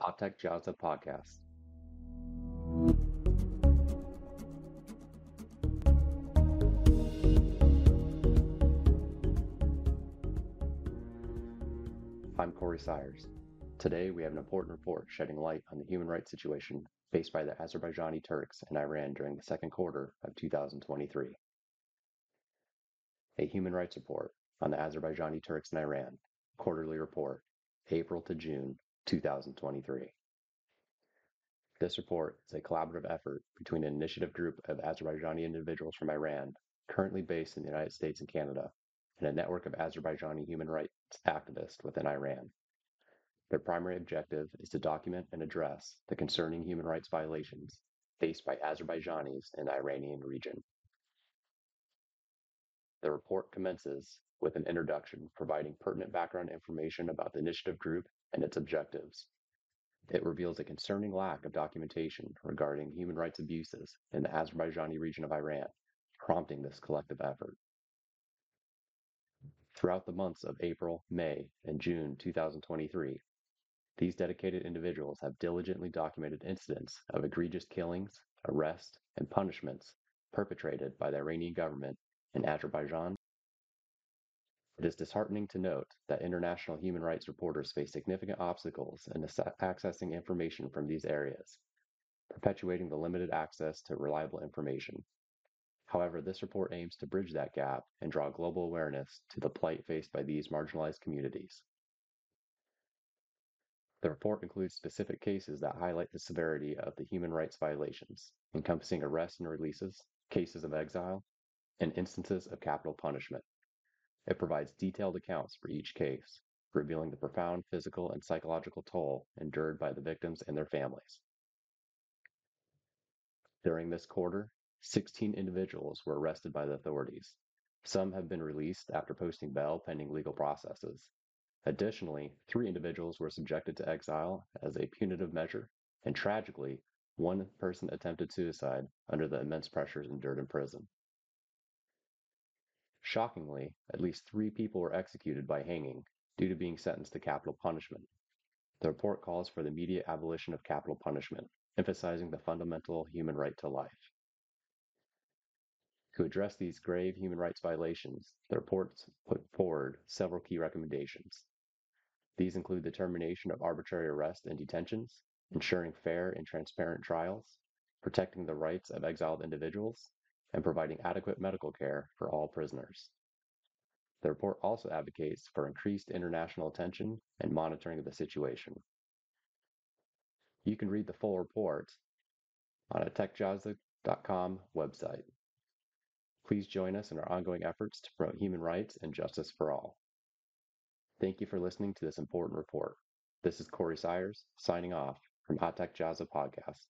Etekyazi Podcast. I'm Corey Sires. Today we have an important report shedding light on the human rights situation faced by the Azerbaijani Turks in Iran during the second quarter of 2023. A human rights report on the Azerbaijani Turks in Iran, quarterly report, April to June 2023. This report is a collaborative effort between an initiative group of Azerbaijani individuals from Iran currently based in the United States and Canada and a network of Azerbaijani human rights activists within Iran. Their primary objective is to document and address the concerning human rights violations faced by Azerbaijanis in the Iranian region. The report commences with an introduction providing pertinent background information about the initiative group and its objectives. It reveals a concerning lack of documentation regarding human rights abuses in the Azerbaijani region of Iran, prompting this collective effort. Throughout the months of April, May, and June 2023, these dedicated individuals have diligently documented incidents of egregious killings, arrests, and punishments perpetrated by the Iranian government in Azerbaijan it is disheartening to note that international human rights reporters face significant obstacles in accessing information from these areas, perpetuating the limited access to reliable information. However, this report aims to bridge that gap and draw global awareness to the plight faced by these marginalized communities. The report includes specific cases that highlight the severity of the human rights violations, encompassing arrests and releases, cases of exile, and instances of capital punishment. It provides detailed accounts for each case, revealing the profound physical and psychological toll endured by the victims and their families. During this quarter, 16 individuals were arrested by the authorities. Some have been released after posting bail pending legal processes. Additionally, three individuals were subjected to exile as a punitive measure, and tragically, one person attempted suicide under the immense pressures endured in prison. Shockingly, at least three people were executed by hanging due to being sentenced to capital punishment. The report calls for the immediate abolition of capital punishment, emphasizing the fundamental human right to life. To address these grave human rights violations, the report put forward several key recommendations. These include the termination of arbitrary arrests and detentions, ensuring fair and transparent trials, protecting the rights of exiled individuals, and providing adequate medical care for all prisoners. The report also advocates for increased international attention and monitoring of the situation. You can read the full report on etekyazi.com website. Please join us in our ongoing efforts to promote human rights and justice for all. Thank you for listening to this important report. This is Corey Sires signing off from Hot Tech Jazza Podcast.